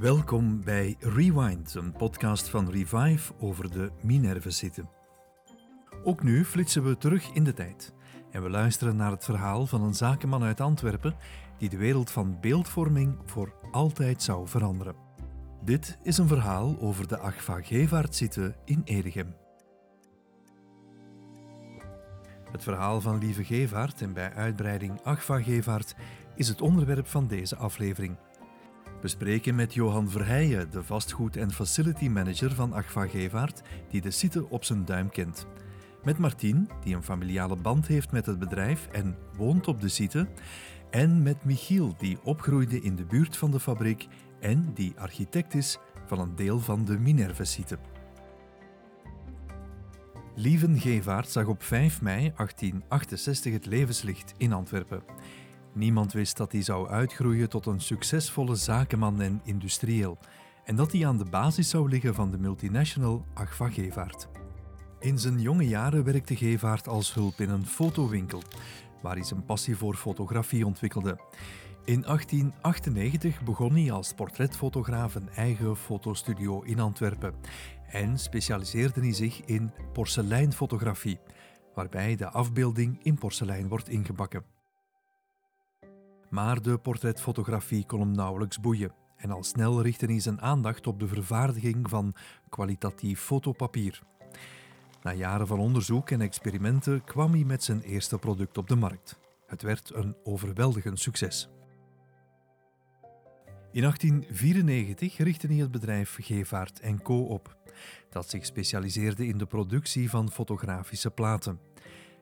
Welkom bij Rewind, een podcast van Revive over de Minerve-zitten. Ook nu flitsen we terug in de tijd en we luisteren naar het verhaal van een zakenman uit Antwerpen die de wereld van beeldvorming voor altijd zou veranderen. Dit is een verhaal over de Agva Gevaart-zitten in Edegem. Het verhaal van Lieve Gevaart en bij uitbreiding Agva Gevaart is het onderwerp van deze aflevering – we spreken met Johan Verheijen, de vastgoed- en facility manager van Agva Gevaart, die de site op zijn duim kent. Met Martien, die een familiale band heeft met het bedrijf en woont op de site. En met Michiel, die opgroeide in de buurt van de fabriek en die architect is van een deel van de Minerve-site. Lieven Gevaert zag op 5 mei 1868 het levenslicht in Antwerpen. Niemand wist dat hij zou uitgroeien tot een succesvolle zakenman en industrieel en dat hij aan de basis zou liggen van de multinational Agfa Gevaart. In zijn jonge jaren werkte Gevaart als hulp in een fotowinkel, waar hij zijn passie voor fotografie ontwikkelde. In 1898 begon hij als portretfotograaf een eigen fotostudio in Antwerpen en specialiseerde hij zich in porseleinfotografie, waarbij de afbeelding in porselein wordt ingebakken. Maar de portretfotografie kon hem nauwelijks boeien en al snel richtte hij zijn aandacht op de vervaardiging van kwalitatief fotopapier. Na jaren van onderzoek en experimenten kwam hij met zijn eerste product op de markt. Het werd een overweldigend succes. In 1894 richtte hij het bedrijf Gevaart Co. op, dat zich specialiseerde in de productie van fotografische platen.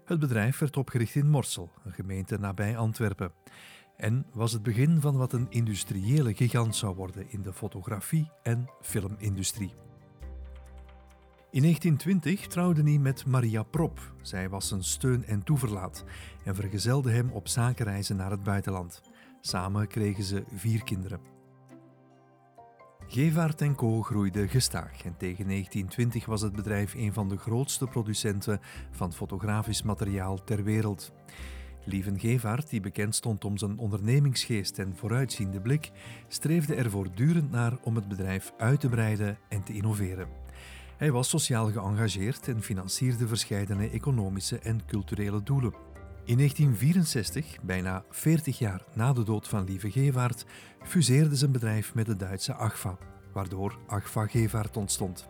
Het bedrijf werd opgericht in Morsel, een gemeente nabij Antwerpen en was het begin van wat een industriële gigant zou worden in de fotografie- en filmindustrie. In 1920 trouwde hij met Maria Prop. Zij was zijn steun en toeverlaat en vergezelde hem op zakenreizen naar het buitenland. Samen kregen ze vier kinderen. Gevaert Co. groeide gestaag en tegen 1920 was het bedrijf een van de grootste producenten van fotografisch materiaal ter wereld. Lieven Gevaert, die bekend stond om zijn ondernemingsgeest en vooruitziende blik, streefde er voortdurend naar om het bedrijf uit te breiden en te innoveren. Hij was sociaal geëngageerd en financierde verschillende economische en culturele doelen. In 1964, bijna 40 jaar na de dood van Lieve Gevaert, fuseerde zijn bedrijf met de Duitse Agfa, waardoor Agfa Gevaert ontstond.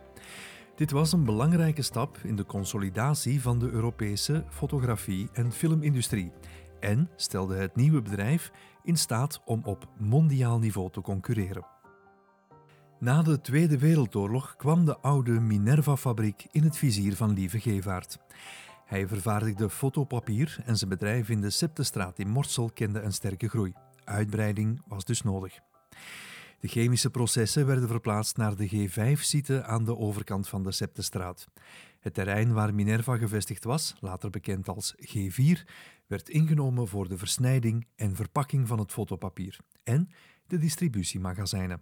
Dit was een belangrijke stap in de consolidatie van de Europese fotografie- en filmindustrie en stelde het nieuwe bedrijf in staat om op mondiaal niveau te concurreren. Na de Tweede Wereldoorlog kwam de oude Minerva-fabriek in het vizier van Lieve Gevaert. Hij vervaardigde fotopapier en zijn bedrijf in de Septestraat in Morsel kende een sterke groei. Uitbreiding was dus nodig. De chemische processen werden verplaatst naar de G5-site aan de overkant van de Septestraat. Het terrein waar Minerva gevestigd was, later bekend als G4, werd ingenomen voor de versnijding en verpakking van het fotopapier en de distributiemagazijnen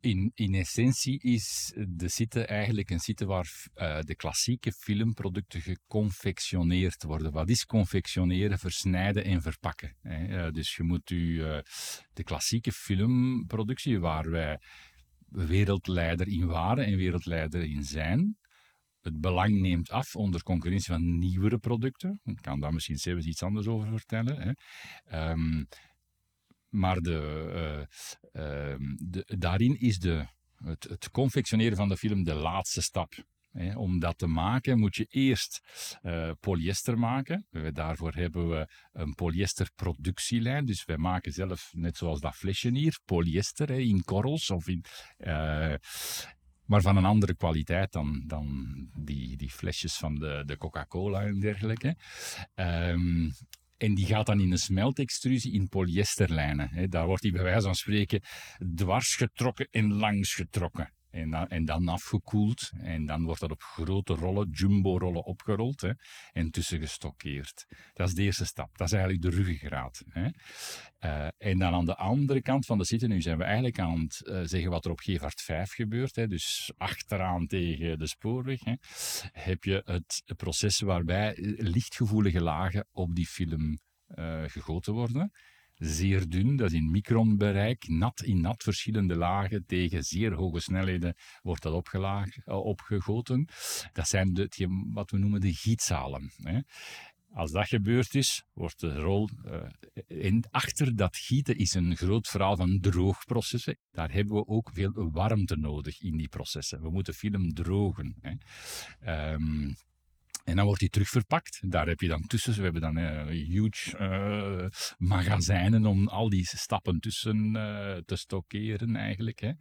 in, in essentie is de site eigenlijk een site waar uh, de klassieke filmproducten geconfectioneerd worden. Wat is confectioneren? Versnijden en verpakken. Hè? Uh, dus je moet u uh, de klassieke filmproductie, waar wij wereldleider in waren en wereldleider in zijn, het belang neemt af onder concurrentie van nieuwere producten. Ik kan daar misschien zelfs iets anders over vertellen. Hè. Um, maar de, uh, de, daarin is de, het, het, confectioneren van de film de laatste stap. om dat te maken moet je eerst uh, polyester maken. daarvoor hebben we een polyesterproductielijn. Dus wij maken zelf, net zoals dat flesje hier, polyester in korrels of in, uh, maar van een andere kwaliteit dan, dan die, die flesjes van de, de Coca-Cola en dergelijke. Um, en die gaat dan in een smeltextrusie in polyesterlijnen. Daar wordt die bij wijze van spreken dwars getrokken en langs getrokken. En dan, en dan afgekoeld. En dan wordt dat op grote rollen, jumbo-rollen opgerold. Hè, en tussen gestockeerd. Dat is de eerste stap. Dat is eigenlijk de ruggengraat. Hè. Uh, en dan aan de andere kant van de zitten, nu zijn we eigenlijk aan het uh, zeggen wat er op Gevart 5 gebeurt. Hè, dus achteraan tegen de spoorweg. Hè, heb je het proces waarbij lichtgevoelige lagen op die film uh, gegoten worden. Zeer dun, dat is in micronbereik, nat in nat, verschillende lagen, tegen zeer hoge snelheden wordt dat opgegoten. Dat zijn wat we noemen de gietsalen. Hè. Als dat gebeurd is, wordt de rol. Uh, achter dat gieten is een groot verhaal van droogprocessen. Daar hebben we ook veel warmte nodig in die processen. We moeten film drogen. Hè. Um, en dan wordt die terugverpakt. Daar heb je dan tussen. We hebben dan uh, huge uh, magazijnen om al die stappen tussen uh, te stockeren eigenlijk. Hè.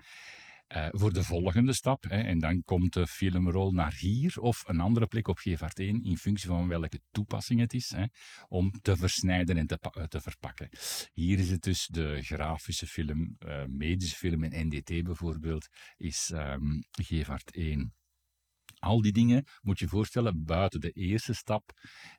voor de volgende stap. Hè. En dan komt de filmrol naar hier of een andere plek op Gevaart 1 in functie van welke toepassing het is. Hè, om te versnijden en te, te, verpakken. Hier is het dus de grafische film, medische film en NDT bijvoorbeeld, is um, Gevaart 1. Al die dingen moet je voorstellen buiten de eerste stap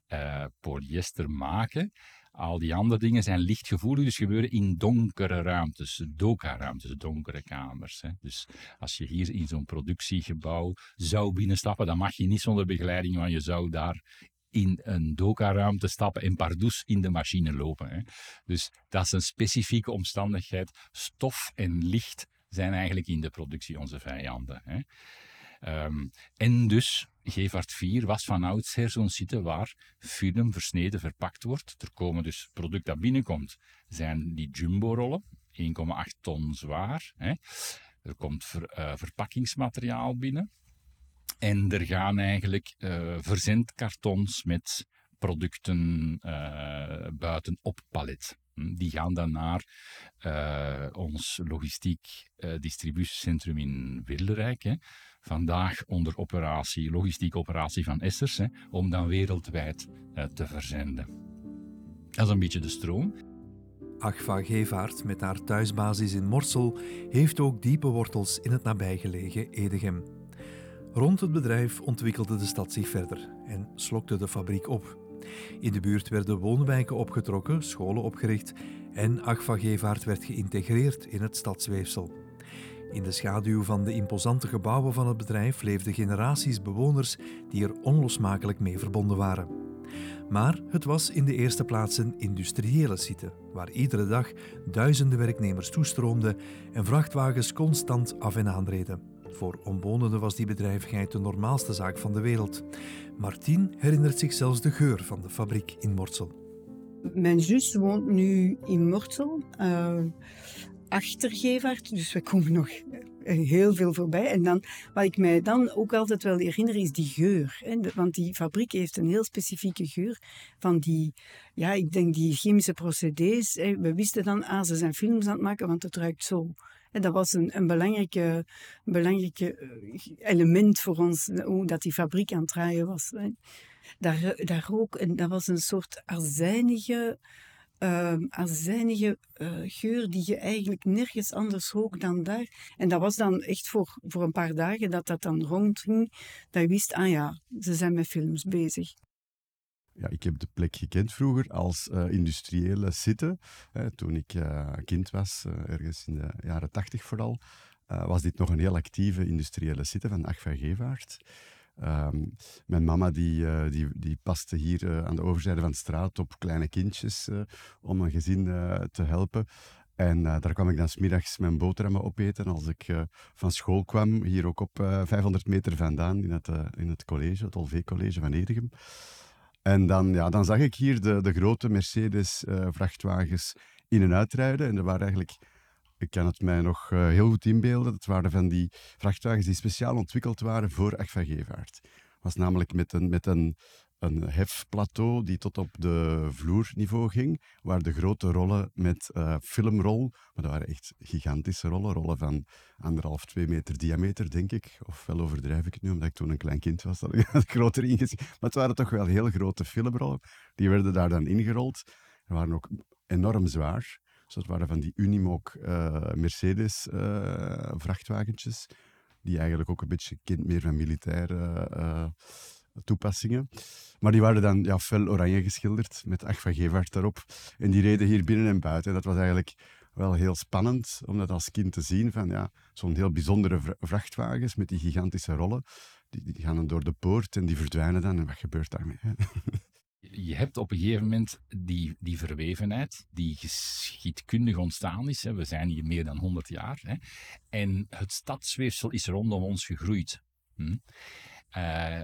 uh, polyester maken. Al die andere dingen zijn lichtgevoelig, dus gebeuren in donkere ruimtes, doka-ruimtes, donkere kamers. Hè. Dus als je hier in zo'n productiegebouw zou binnenstappen, dan mag je niet zonder begeleiding, want je zou daar in een doka-ruimte stappen en pardoes in de machine lopen. Hè. Dus dat is een specifieke omstandigheid. Stof en licht zijn eigenlijk in de productie onze vijanden. Hè. Um, en dus, Gevaart 4 was van oudsher zo'n site waar film versneden verpakt wordt. Er komen dus product dat binnenkomt, zijn die jumbo-rollen, 1,8 ton zwaar. Hè. Er komt ver, uh, verpakkingsmateriaal binnen. En er gaan eigenlijk uh, verzendkartons met producten uh, buiten op palet. Hm, die gaan dan naar ons logistiek distributiecentrum in Wilderijk. Hè vandaag onder operatie, logistieke operatie van Essers, hè, om dan wereldwijd uh, te verzenden. Dat is een beetje de stroom. Agfa Gevaart, met haar thuisbasis in Morsel, heeft ook diepe wortels in het nabijgelegen Edegem. Rond het bedrijf ontwikkelde de stad zich verder en slokte de fabriek op. In de buurt werden woonwijken opgetrokken, scholen opgericht en Agfa Gevaart werd geïntegreerd in het stadsweefsel. In de schaduw van de imposante gebouwen van het bedrijf leefden generaties bewoners die er onlosmakelijk mee verbonden waren. Maar het was in de eerste plaats een industriële site, waar iedere dag duizenden werknemers toestroomden en vrachtwagens constant af en aanreden. Voor omwonenden was die bedrijvigheid de normaalste zaak van de wereld. Martien herinnert zich zelfs de geur van de fabriek in Mortsel. Mijn zus woont nu in Mortsel. Uh, achtergevaart. Dus we komen nog heel veel voorbij. En dan, wat ik mij dan ook altijd wel herinner, is die geur. Hè? Want die fabriek heeft een heel specifieke geur van die, ja, ik denk die chemische procedés. Hè? We wisten dan, ah, ze zijn films aan het maken, want het ruikt zo. En dat was een, een belangrijke, belangrijke eh, element voor ons, hoe dat die fabriek aan het draaien was. Daar, daar rook, en dat was een soort azijnige uh, azijnige uh, geur die je eigenlijk nergens anders rook dan daar. En dat was dan echt voor, voor een paar dagen dat dat dan rondging, dat je wist, ah ja, ze zijn met films bezig. Ja, ik heb de plek gekend vroeger als uh, industriële site. toen ik uh, kind was, ergens in de jaren tachtig vooral, was dit nog een heel actieve industriële site van Agfa Gevaart. Ehm, mijn mama die, uh, die, die paste hier uh, aan de overzijde van de straat op kleine kindjes uh, om een gezin te helpen. En daar kwam ik dan smiddags mijn boterhammen opeten als ik van school kwam. Hier ook op 500 meter vandaan in het, in het college, het Olvee-college van Edegem. En dan, ja, dan zag ik hier de, de grote Mercedes-vrachtwagens in en uitrijden. En er waren eigenlijk ik kan het mij nog uh, heel goed inbeelden. Het waren van die vrachtwagens die speciaal ontwikkeld waren voor Agfa-Gevaart. Was namelijk met een, met een, een hefplateau die tot op de vloerniveau ging, waar de grote rollen met uh, filmrol, maar dat waren echt gigantische rollen, rollen van anderhalf, twee meter diameter, denk ik. Of wel overdrijf ik het nu, omdat ik toen een klein kind was, dat ik het groter ingezien. Maar het waren toch wel heel grote filmrollen. Die werden daar dan ingerold. Die waren ook enorm zwaar. Dus dat waren van die Unimog uh, Mercedes uh, vrachtwagentjes, die eigenlijk ook een beetje kind meer van militaire uh, toepassingen. Maar die waren dan ja, fel oranje geschilderd met Ach van Gevaert daarop. En die reden hier binnen en buiten. Dat was eigenlijk wel heel spannend om dat als kind te zien. Van ja, zo'n heel bijzondere vrachtwagens met die gigantische rollen. Die, die gaan dan door de poort en die verdwijnen dan. En wat gebeurt daarmee? je hebt op een gegeven moment die, die verwevenheid, die geschiedkundig ontstaan is. Hè. We zijn hier meer dan 100 jaar. Hè. En het stadsweefsel is rondom ons gegroeid. Hm? Uh,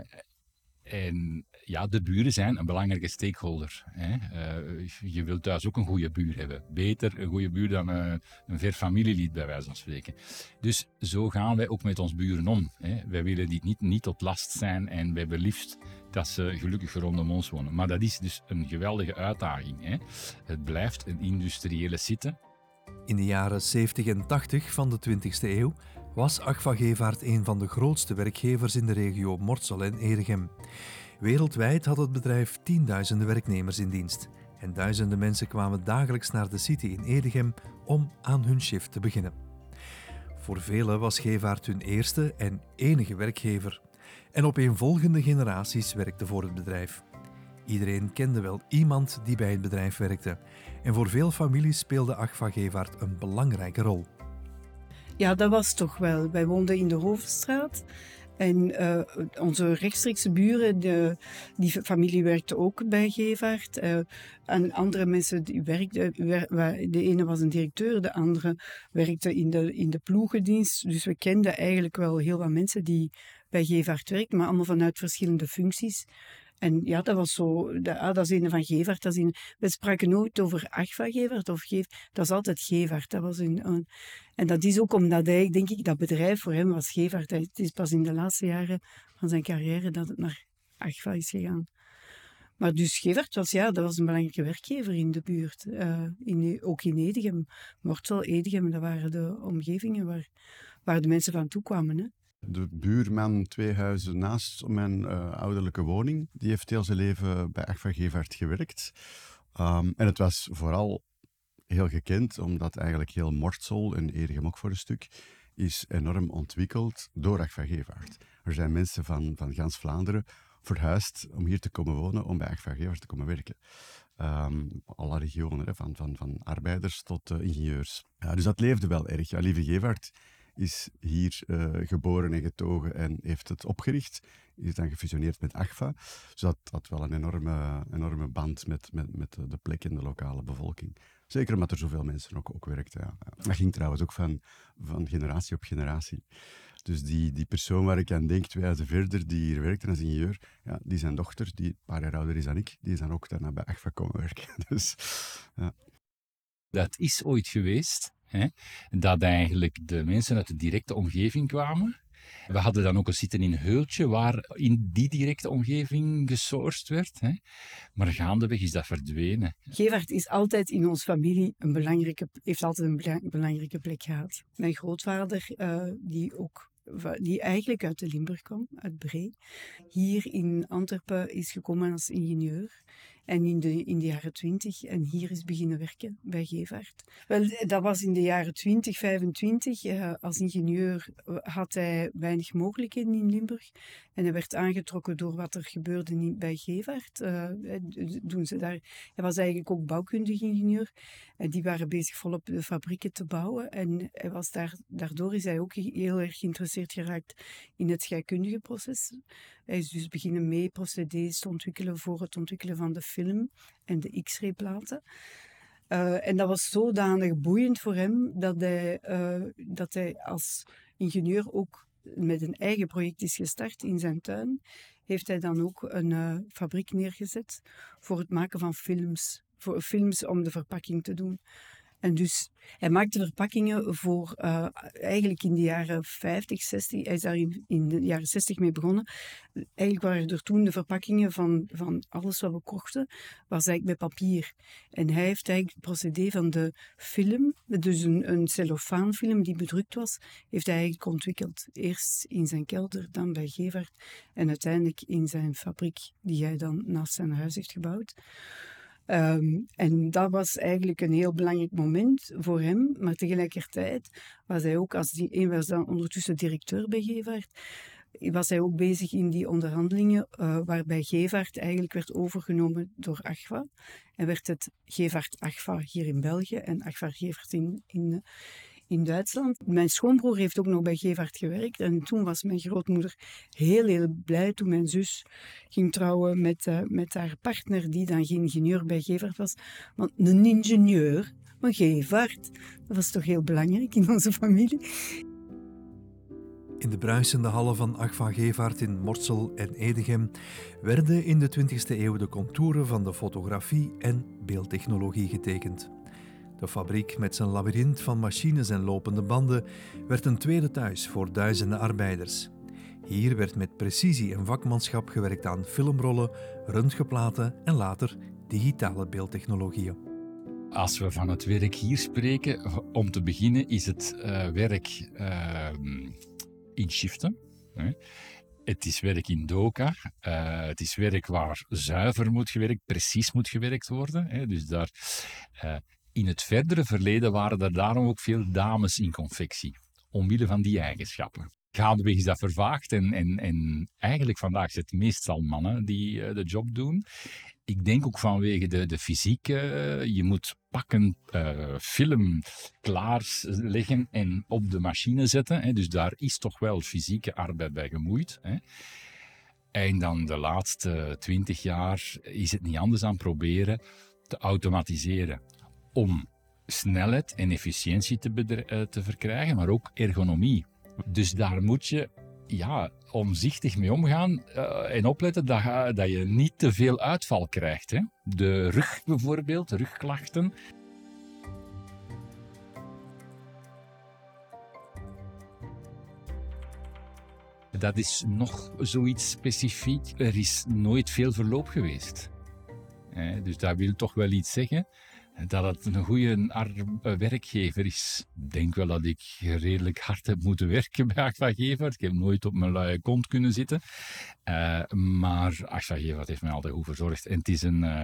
en ja, de buren zijn een belangrijke stakeholder. Hè. Uh, je wilt thuis ook een goede buur hebben. Beter een goede buur dan uh, een ver familielid, bij wijze van spreken. Dus zo gaan wij ook met ons buren om. Hè. Wij willen die niet, niet tot last zijn en wij hebben liefst dat ze gelukkig rondom ons wonen. Maar dat is dus een geweldige uitdaging. Hè. Het blijft een industriële site. In de jaren 70 en 80 van de 20e eeuw was Agfa Gevaert een van de grootste werkgevers in de regio Mortsel en Edegem. Wereldwijd had het bedrijf tienduizenden werknemers in dienst. En duizenden mensen kwamen dagelijks naar de city in Edegem om aan hun shift te beginnen. Voor velen was Gevaert hun eerste en enige werkgever. En opeenvolgende generaties werkte voor het bedrijf. Iedereen kende wel iemand die bij het bedrijf werkte. En voor veel families speelde Agfa Gevaert een belangrijke rol. Ja, dat was toch wel. Wij woonden in de Hoofdstraat. En uh, onze rechtstreekse buren, de, die familie werkte ook bij Gevaert. Uh, en andere mensen die werkten, de ene was een directeur, de andere werkte in de, in de ploegendienst. Dus we kenden eigenlijk wel heel wat mensen die bij Gevaert werkten, maar allemaal vanuit verschillende functies. En ja, dat was zo, dat, ah, dat is een van Gevaert. Dat is een, we spraken nooit over Agfa Gevaert of Geef, dat is altijd Gevaert. Dat was een, en dat is ook omdat hij, denk ik, dat bedrijf voor hem was Gevaert. Het is pas in de laatste jaren van zijn carrière dat het naar Agfa is gegaan. Maar dus Gevaert was, ja, dat was een belangrijke werkgever in de buurt. Uh, in, ook in Edegem. Mortsel, Edegem, dat waren de omgevingen waar, waar de mensen van toe kwamen. Hè de buurman twee huizen naast mijn uh, ouderlijke woning, die heeft heel zijn leven bij Agfa Gevaert gewerkt. Um, en het was vooral heel gekend, omdat eigenlijk heel Mortsel en Erigem ook voor een stuk, is enorm ontwikkeld door Agfa Gevaert. Er zijn mensen van, van gans Vlaanderen verhuisd om hier te komen wonen, om bij Agfa Gevaert te komen werken. Um, alle regionen, van, van, van arbeiders tot uh, ingenieurs. Ja, dus dat leefde wel erg. Ja, Lieve Gevaert is hier uh, geboren en getogen en heeft het opgericht. Is dan gefusioneerd met AGFA. Dus dat had wel een enorme, enorme band met, met, met de plek en de lokale bevolking. Zeker omdat er zoveel mensen ook, ook werkten. Ja. Dat ging trouwens ook van, van generatie op generatie. Dus die, die persoon waar ik aan denk, twee jaar verder, die hier werkte als ingenieur, ja, die zijn dochter, die een paar jaar ouder is dan ik, die is dan ook daarna bij AGFA komen werken. Dus, ja. Dat is ooit geweest Hè? Dat eigenlijk de mensen uit de directe omgeving kwamen. We hadden dan ook een zitten in Heultje, waar in die directe omgeving gesourced werd. Hè? Maar gaandeweg is dat verdwenen. Gevaert is altijd in onze familie een belangrijke, heeft altijd een belangrijke plek gehad. Mijn grootvader, uh, die ook die eigenlijk uit de Limburg kwam, uit Bree, hier in Antwerpen is gekomen als ingenieur. En in de, in de jaren 20 en hier is beginnen werken bij Gevaert. Wel, dat was in de jaren 20, 25. Uh, als ingenieur eh, had hij weinig mogelijkheden in Limburg. En hij werd aangetrokken door wat er gebeurde bij Gevaert. Uh, doen ze daar. Hij was eigenlijk ook bouwkundig ingenieur. En die waren bezig volop de fabrieken te bouwen. En hij was daar, daardoor is hij ook heel erg geïnteresseerd geraakt in het scheikundige proces. Hij is dus beginnen mee procedés te ontwikkelen voor het ontwikkelen van de film en de X-ray-platen. Uh, en dat was zodanig boeiend voor hem dat hij, uh, dat hij als ingenieur ook met een eigen project is gestart in zijn tuin. Heeft hij dan ook een uh, fabriek neergezet voor het maken van films. Voor films om de verpakking te doen. En dus hij maakte verpakkingen voor uh, eigenlijk in de jaren 50, 60. Hij is daar in, in, de jaren 60 mee begonnen. Eigenlijk waren er toen de verpakkingen van, van alles wat we kochten, was eigenlijk met papier. En hij heeft eigenlijk het procedé van de film, dus een, een cellofaanfilm die bedrukt was, heeft hij eigenlijk ontwikkeld. Eerst in zijn kelder, dan bij Gevaert en uiteindelijk in zijn fabriek die hij dan naast zijn huis heeft gebouwd. Um, en dat was eigenlijk een heel belangrijk moment voor hem. Maar tegelijkertijd was hij ook, als die, een was dan ondertussen directeur bij Gevaert, was hij ook bezig in die onderhandelingen uh, waarbij Gevaert eigenlijk werd overgenomen door Agfa. En werd het Gevaert Agfa hier in België en Agfa Gevaert in, in, in Duitsland. Mijn schoonbroer heeft ook nog bij Gevaert gewerkt. En toen was mijn grootmoeder heel, heel blij toen mijn zus ging trouwen met, uh, met haar partner, die dan geen ingenieur bij Gevaert was. Want een ingenieur, maar Gevaert, dat was toch heel belangrijk in onze familie. In de bruisende hallen van Agva Gevaert in Morsel en Edegem werden in de 20e eeuw de contouren van de fotografie en beeldtechnologie getekend. De fabriek met zijn labyrint van machines en lopende banden werd een tweede thuis voor duizenden arbeiders. Hier werd met precisie en vakmanschap gewerkt aan filmrollen, röntgenplaten en later digitale beeldtechnologieën. Als we van het werk hier spreken, om te beginnen is het uh, werk uh, in shiften. Hè. Het is werk in doka. Uh, het is werk waar zuiver moet gewerkt, precies moet gewerkt worden. Hè. Dus daar, in het verdere verleden waren er daarom ook veel dames in confectie, omwille van die eigenschappen. Gaandeweg is dat vervaagd en, en, en eigenlijk vandaag zijn het meestal mannen die uh, de job doen. Ik denk ook vanwege de, de fysiek, je moet pakken, uh, film klaarleggen en op de machine zetten. Hè. Dus daar is toch wel fysieke arbeid bij gemoeid. Hè. En dan de laatste twintig jaar is het niet anders aan proberen te automatiseren om snelheid en efficiëntie te, uh, te verkrijgen, maar ook ergonomie. Dus daar moet je ja, omzichtig mee omgaan uh, en opletten dat, dat, je niet te veel uitval krijgt. Hè. De rug bijvoorbeeld, rugklachten. Dat is nog zoiets specifiek. Er is nooit veel verloop geweest. Dus dat wil toch wel iets zeggen dat het een goede eh, werkgever is. Ik denk wel dat ik redelijk hard heb moeten werken bij Agfagever. Ik heb nooit op mijn luie kont kunnen zitten. Uh, maar Agfagever heeft mij altijd goed verzorgd. En het, is een, uh,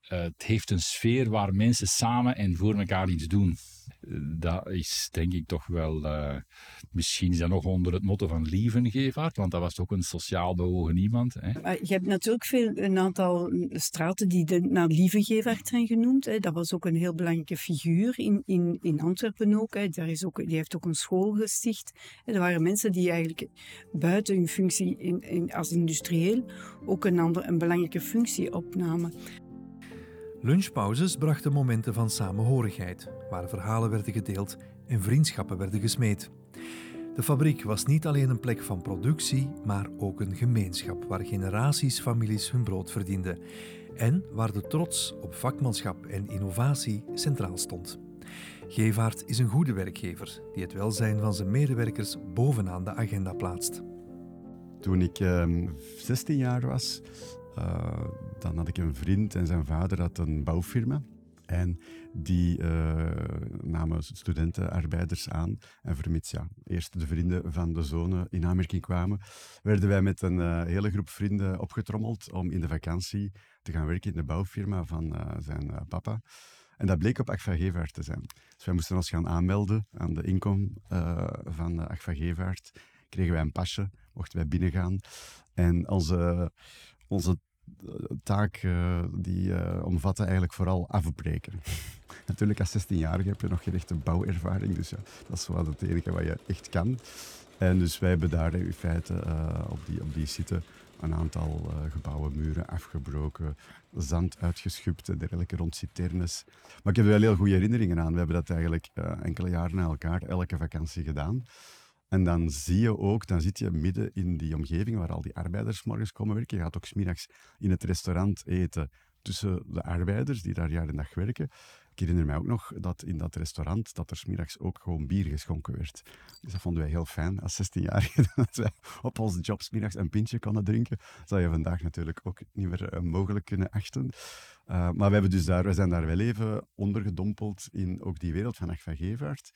het heeft een sfeer waar mensen samen en voor elkaar iets doen dat is denk ik toch wel, uh, misschien is dat nog onder het motto van Lievengevaart, want dat was toch een sociaal bewogen iemand. Hè? Maar je hebt natuurlijk veel, een aantal straten die naar Lievengevaart zijn genoemd. Hè. Dat was ook een heel belangrijke figuur in, in, in Antwerpen ook. Hè. Daar is ook. Die heeft ook een school gesticht. Er waren mensen die eigenlijk buiten hun functie in, als industrieel ook een, ander, een belangrijke functie opnamen. Lunchpauzes brachten momenten van samenhorigheid, waar verhalen werden gedeeld en vriendschappen werden gesmeed. De fabriek was niet alleen een plek van productie, maar ook een gemeenschap waar generaties families hun brood verdienden en waar de trots op vakmanschap en innovatie centraal stond. Gevaert is een goede werkgever die het welzijn van zijn medewerkers bovenaan de agenda plaatst. Toen ik uh, ehm, 16 jaar was, uh, dan had ik een vriend en zijn vader had een bouwfirma. En die uh, namen studentenarbeiders aan. En vermits ja, eerst de vrienden van de zone in aanmerking kwamen, werden wij met een uh, hele groep vrienden opgetrommeld om in de vakantie te gaan werken in de bouwfirma van uh, zijn papa. En dat bleek op Agfa Gevaert te zijn. Dus wij moesten ons gaan aanmelden aan de inkom van Agfa Gevaert. Kregen wij een pasje, mochten wij binnengaan. En onze onze eh, taak uh, die uh, omvatte eigenlijk vooral afbreken. Natuurlijk, als 16-jarige heb je nog geen echte bouwervaring, dus ja, dat is wel het enige wat je echt kan. En dus wij hebben daar in feite uh, op, die, op die site een aantal gebouwen, muren afgebroken, zand uitgeschupt en dergelijke rond citernes. Maar ik heb er wel heel goede herinneringen aan. We hebben dat eigenlijk enkele jaren na elkaar, elke vakantie gedaan. En dan zie je ook, dan zit je midden in die omgeving waar al die arbeiders morgens komen werken. Je gaat ook smiddags in het restaurant eten tussen de arbeiders die daar jaar en dag werken. Ik herinner mij ook nog dat in dat restaurant dat er smiddags ook gewoon bier geschonken werd. Dus dat vonden wij heel fijn als 16-jarigen, dat wij op onze job smiddags een pintje konden drinken. Dat zou je vandaag natuurlijk ook niet meer eh, mogelijk kunnen achten. Uh, maar we, hebben dus daar, we zijn daar wel even ondergedompeld in ook die wereld van Agva Gevaert.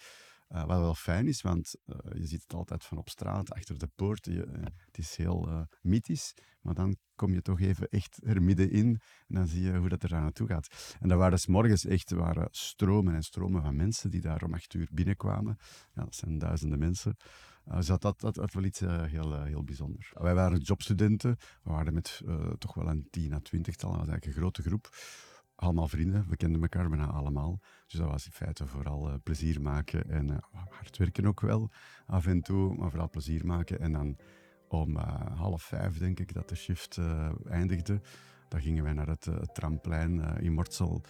Uh, wat wel fijn is, want uh, je ziet het altijd van op straat, achter de poort. Je, uh, het is heel mythisch, maar dan kom je toch even echt er middenin en dan zie je hoe dat er aan naartoe gaat. En dat waren s morgens echt waren stromen en stromen van mensen die daar om acht uur binnenkwamen. Ja, dat zijn duizenden mensen. dus dat, dat, dat, dat wel iets heel, heel bijzonders. Wij waren jobstudenten, we waren met toch wel een tien à twintigtal, dat was eigenlijk een grote groep. Allemaal vrienden, we kenden elkaar bijna allemaal. Dus dat was in feite vooral uh, plezier maken en uh, hard werken ook wel af en toe, maar vooral plezier maken. En dan om uh, half vijf, denk ik, dat de shift eindigde. Dan gingen wij naar het, tramplein in Mortsel,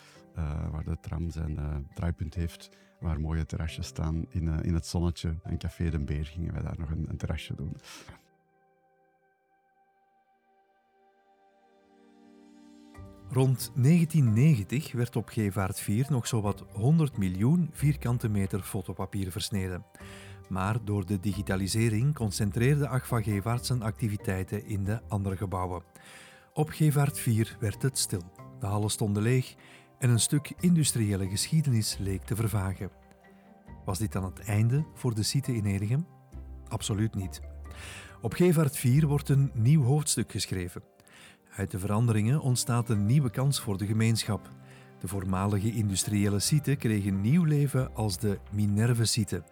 waar de tram zijn draaipunt heeft, waar mooie terrasjes staan in, in het zonnetje. En Café de Beer gingen wij daar nog een, een terrasje doen. Rond 1990 werd op Gevaart 4 nog zowat 100 miljoen vierkante meter fotopapier versneden. Maar door de digitalisering concentreerde Agfa Gevaart zijn activiteiten in de andere gebouwen. Op Gevaart 4 werd het stil. De hallen stonden leeg en een stuk industriële geschiedenis leek te vervagen. Was dit dan het einde voor de site in Edegem? Absoluut niet. Op Gevaart 4 wordt een nieuw hoofdstuk geschreven. Uit de veranderingen ontstaat een nieuwe kans voor de gemeenschap. De voormalige industriële site kreeg nieuw leven als de Minerve-site.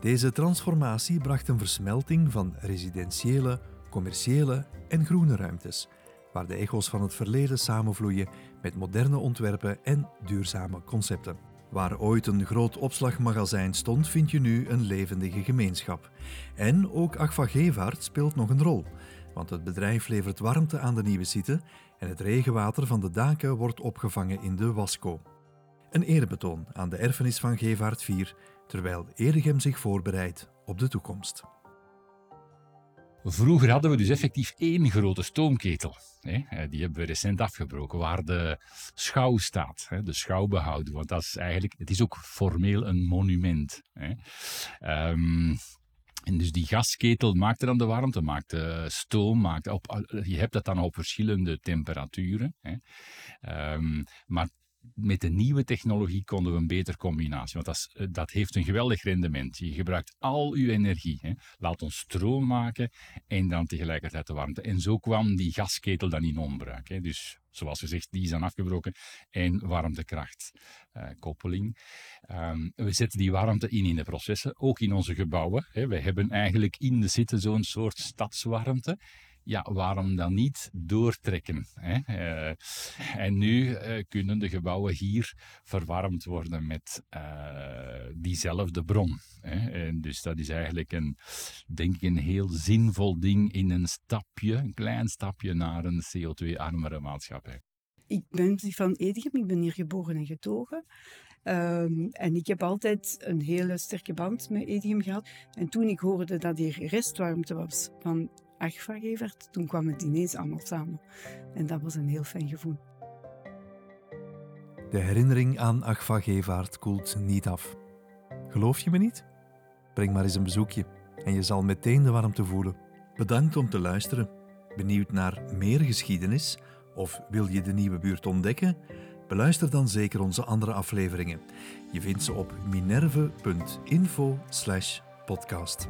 Deze transformatie bracht een versmelting van residentiële, commerciële en groene ruimtes, waar de echo's van het verleden samenvloeien met moderne ontwerpen en duurzame concepten. Waar ooit een groot opslagmagazijn stond, vind je nu een levendige gemeenschap. En ook Agfa Gevaart speelt nog een rol want het bedrijf levert warmte aan de nieuwe site en het regenwater van de daken wordt opgevangen in de Wasco. Een eerbetoon aan de erfenis van Gevaart 4, terwijl Edegem zich voorbereidt op de toekomst. Vroeger hadden we dus effectief één grote stoomketel. Die hebben we recent afgebroken, waar de schouw staat, de schouw behouden. Want dat is eigenlijk, het is ook formeel een monument. En dus die gasketel maakte dan de warmte, maakte stoom, maakte op, je hebt dat dan op verschillende temperaturen. Hè. Um, maar met de nieuwe technologie konden we een betere combinatie. Want dat, is, dat heeft een geweldig rendement. Je gebruikt al je energie. Hè. Laat ons stroom maken en dan tegelijkertijd de warmte. En zo kwam die gasketel dan in onbruik. Hè. Dus zoals gezegd, die is dan afgebroken. En warmtekrachtkoppeling. Uh, um, we zetten die warmte in in de processen, ook in onze gebouwen. Hè. We hebben eigenlijk in de zitten zo'n soort stadswarmte ja, waarom dan niet doortrekken? Hè? Uh, en nu uh, kunnen de gebouwen hier verwarmd worden met uh, diezelfde bron. Hè? En dus dat is eigenlijk een, denk ik, een heel zinvol ding in een stapje, een klein stapje naar een CO2-armere maatschappij. Ik ben van Edegem, ik ben hier geboren en getogen. Um, en ik heb altijd een hele sterke band met Edegem gehad. En toen ik hoorde dat hier restwarmte was van Gevert, toen kwam het ineens allemaal samen. En dat was een heel fijn gevoel. De herinnering aan Agfa Gevaart koelt niet af. Geloof je me niet? Breng maar eens een bezoekje en je zal meteen de warmte voelen. Bedankt om te luisteren. Benieuwd naar meer geschiedenis? Of wil je de nieuwe buurt ontdekken? Beluister dan zeker onze andere afleveringen. Je vindt ze op minerve.info/podcast.